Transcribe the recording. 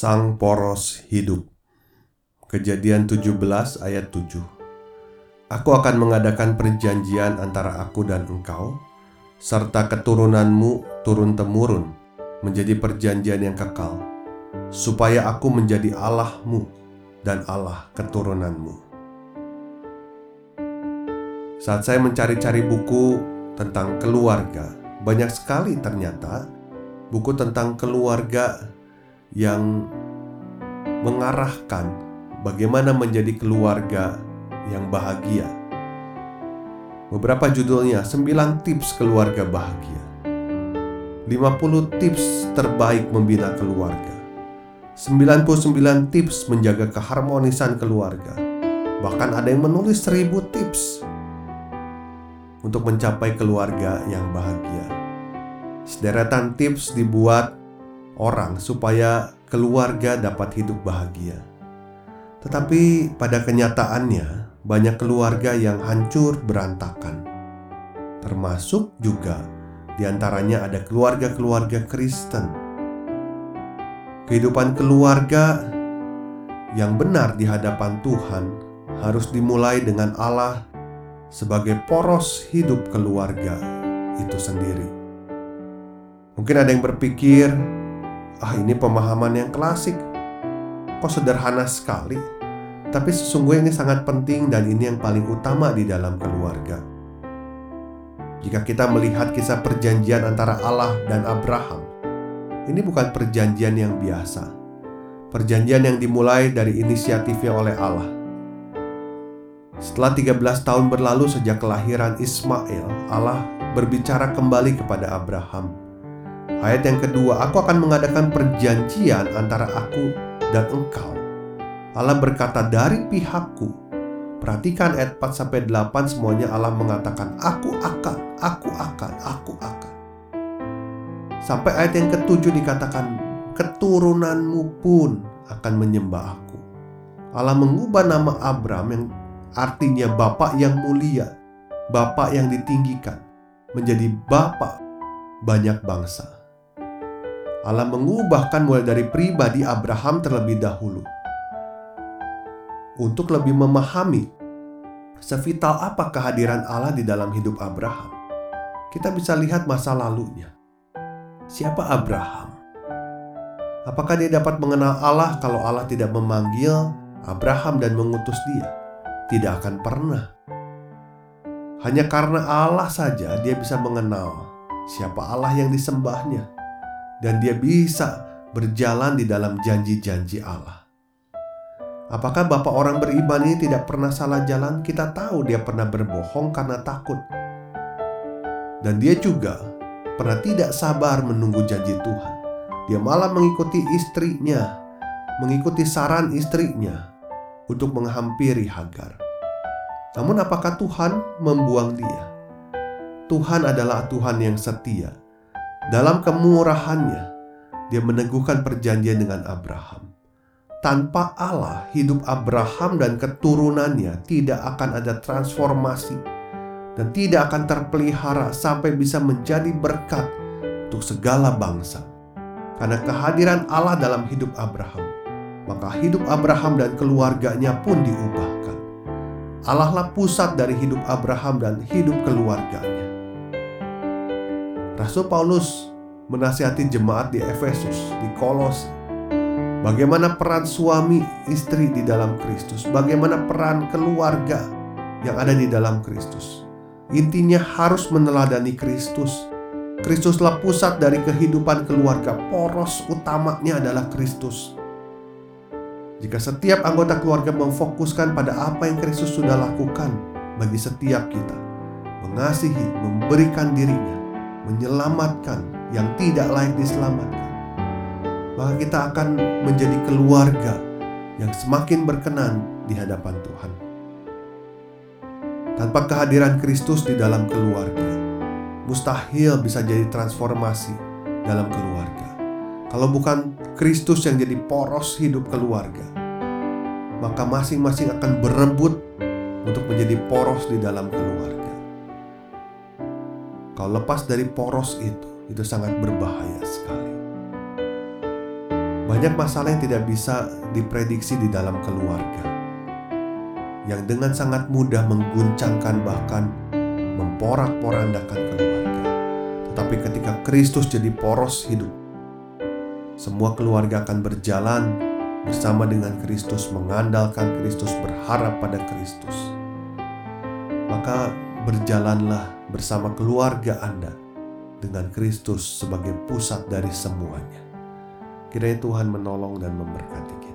Sang Poros Hidup Kejadian 17 ayat 7 Aku akan mengadakan perjanjian antara aku dan engkau serta keturunanmu turun-temurun menjadi perjanjian yang kekal supaya aku menjadi Allahmu dan Allah keturunanmu. Saat saya mencari-cari buku tentang keluarga, banyak sekali ternyata buku tentang keluarga yang mengarahkan bagaimana menjadi keluarga yang bahagia. Beberapa judulnya 9 tips keluarga bahagia. 50 tips terbaik membina keluarga. 99 tips menjaga keharmonisan keluarga. Bahkan ada yang menulis 1000 tips untuk mencapai keluarga yang bahagia. Sederetan tips dibuat orang supaya keluarga dapat hidup bahagia. Tetapi pada kenyataannya, banyak keluarga yang hancur berantakan. Termasuk juga di antaranya ada keluarga-keluarga Kristen. Kehidupan keluarga yang benar di hadapan Tuhan harus dimulai dengan Allah sebagai poros hidup keluarga itu sendiri. Mungkin ada yang berpikir, Ah, ini pemahaman yang klasik. Kok sederhana sekali? Tapi sesungguhnya ini sangat penting dan ini yang paling utama di dalam keluarga. Jika kita melihat kisah perjanjian antara Allah dan Abraham, ini bukan perjanjian yang biasa. Perjanjian yang dimulai dari inisiatifnya oleh Allah. Setelah 13 tahun berlalu sejak kelahiran Ismail, Allah berbicara kembali kepada Abraham Ayat yang kedua, aku akan mengadakan perjanjian antara aku dan engkau. Allah berkata dari pihakku. Perhatikan ayat 4 sampai 8 semuanya Allah mengatakan aku akan, aku akan, aku akan. Sampai ayat yang ketujuh dikatakan keturunanmu pun akan menyembah aku. Allah mengubah nama Abram yang artinya bapak yang mulia, bapak yang ditinggikan menjadi bapak banyak bangsa. Allah mengubahkan mulai dari pribadi Abraham terlebih dahulu. Untuk lebih memahami sevital apa kehadiran Allah di dalam hidup Abraham, kita bisa lihat masa lalunya. Siapa Abraham? Apakah dia dapat mengenal Allah kalau Allah tidak memanggil Abraham dan mengutus dia? Tidak akan pernah. Hanya karena Allah saja dia bisa mengenal siapa Allah yang disembahnya dan dia bisa berjalan di dalam janji-janji Allah. Apakah Bapak orang beriman ini tidak pernah salah jalan? Kita tahu dia pernah berbohong karena takut. Dan dia juga pernah tidak sabar menunggu janji Tuhan. Dia malah mengikuti istrinya, mengikuti saran istrinya untuk menghampiri Hagar. Namun apakah Tuhan membuang dia? Tuhan adalah Tuhan yang setia dalam kemurahannya, dia meneguhkan perjanjian dengan Abraham. Tanpa Allah, hidup Abraham dan keturunannya tidak akan ada transformasi dan tidak akan terpelihara sampai bisa menjadi berkat untuk segala bangsa. Karena kehadiran Allah dalam hidup Abraham, maka hidup Abraham dan keluarganya pun diubahkan. Allah lah pusat dari hidup Abraham dan hidup keluarganya. Rasul Paulus menasihati jemaat di Efesus, di Kolos. Bagaimana peran suami istri di dalam Kristus, bagaimana peran keluarga yang ada di dalam Kristus. Intinya harus meneladani Kristus. Kristuslah pusat dari kehidupan keluarga. Poros utamanya adalah Kristus. Jika setiap anggota keluarga memfokuskan pada apa yang Kristus sudah lakukan bagi setiap kita, mengasihi, memberikan dirinya, menyelamatkan yang tidak layak diselamatkan, maka kita akan menjadi keluarga yang semakin berkenan di hadapan Tuhan. Tanpa kehadiran Kristus di dalam keluarga, mustahil bisa jadi transformasi dalam keluarga. Kalau bukan Kristus yang jadi poros hidup keluarga, maka masing-masing akan berebut untuk menjadi poros di dalam keluarga. Kalau lepas dari poros itu, itu sangat berbahaya sekali. Banyak masalah yang tidak bisa diprediksi di dalam keluarga, yang dengan sangat mudah mengguncangkan, bahkan memporak-porandakan keluarga. Tetapi ketika Kristus jadi poros hidup, semua keluarga akan berjalan bersama dengan Kristus, mengandalkan Kristus, berharap pada Kristus. Maka berjalanlah bersama keluarga Anda dengan Kristus sebagai pusat dari semuanya. Kiranya Tuhan menolong dan memberkati kita.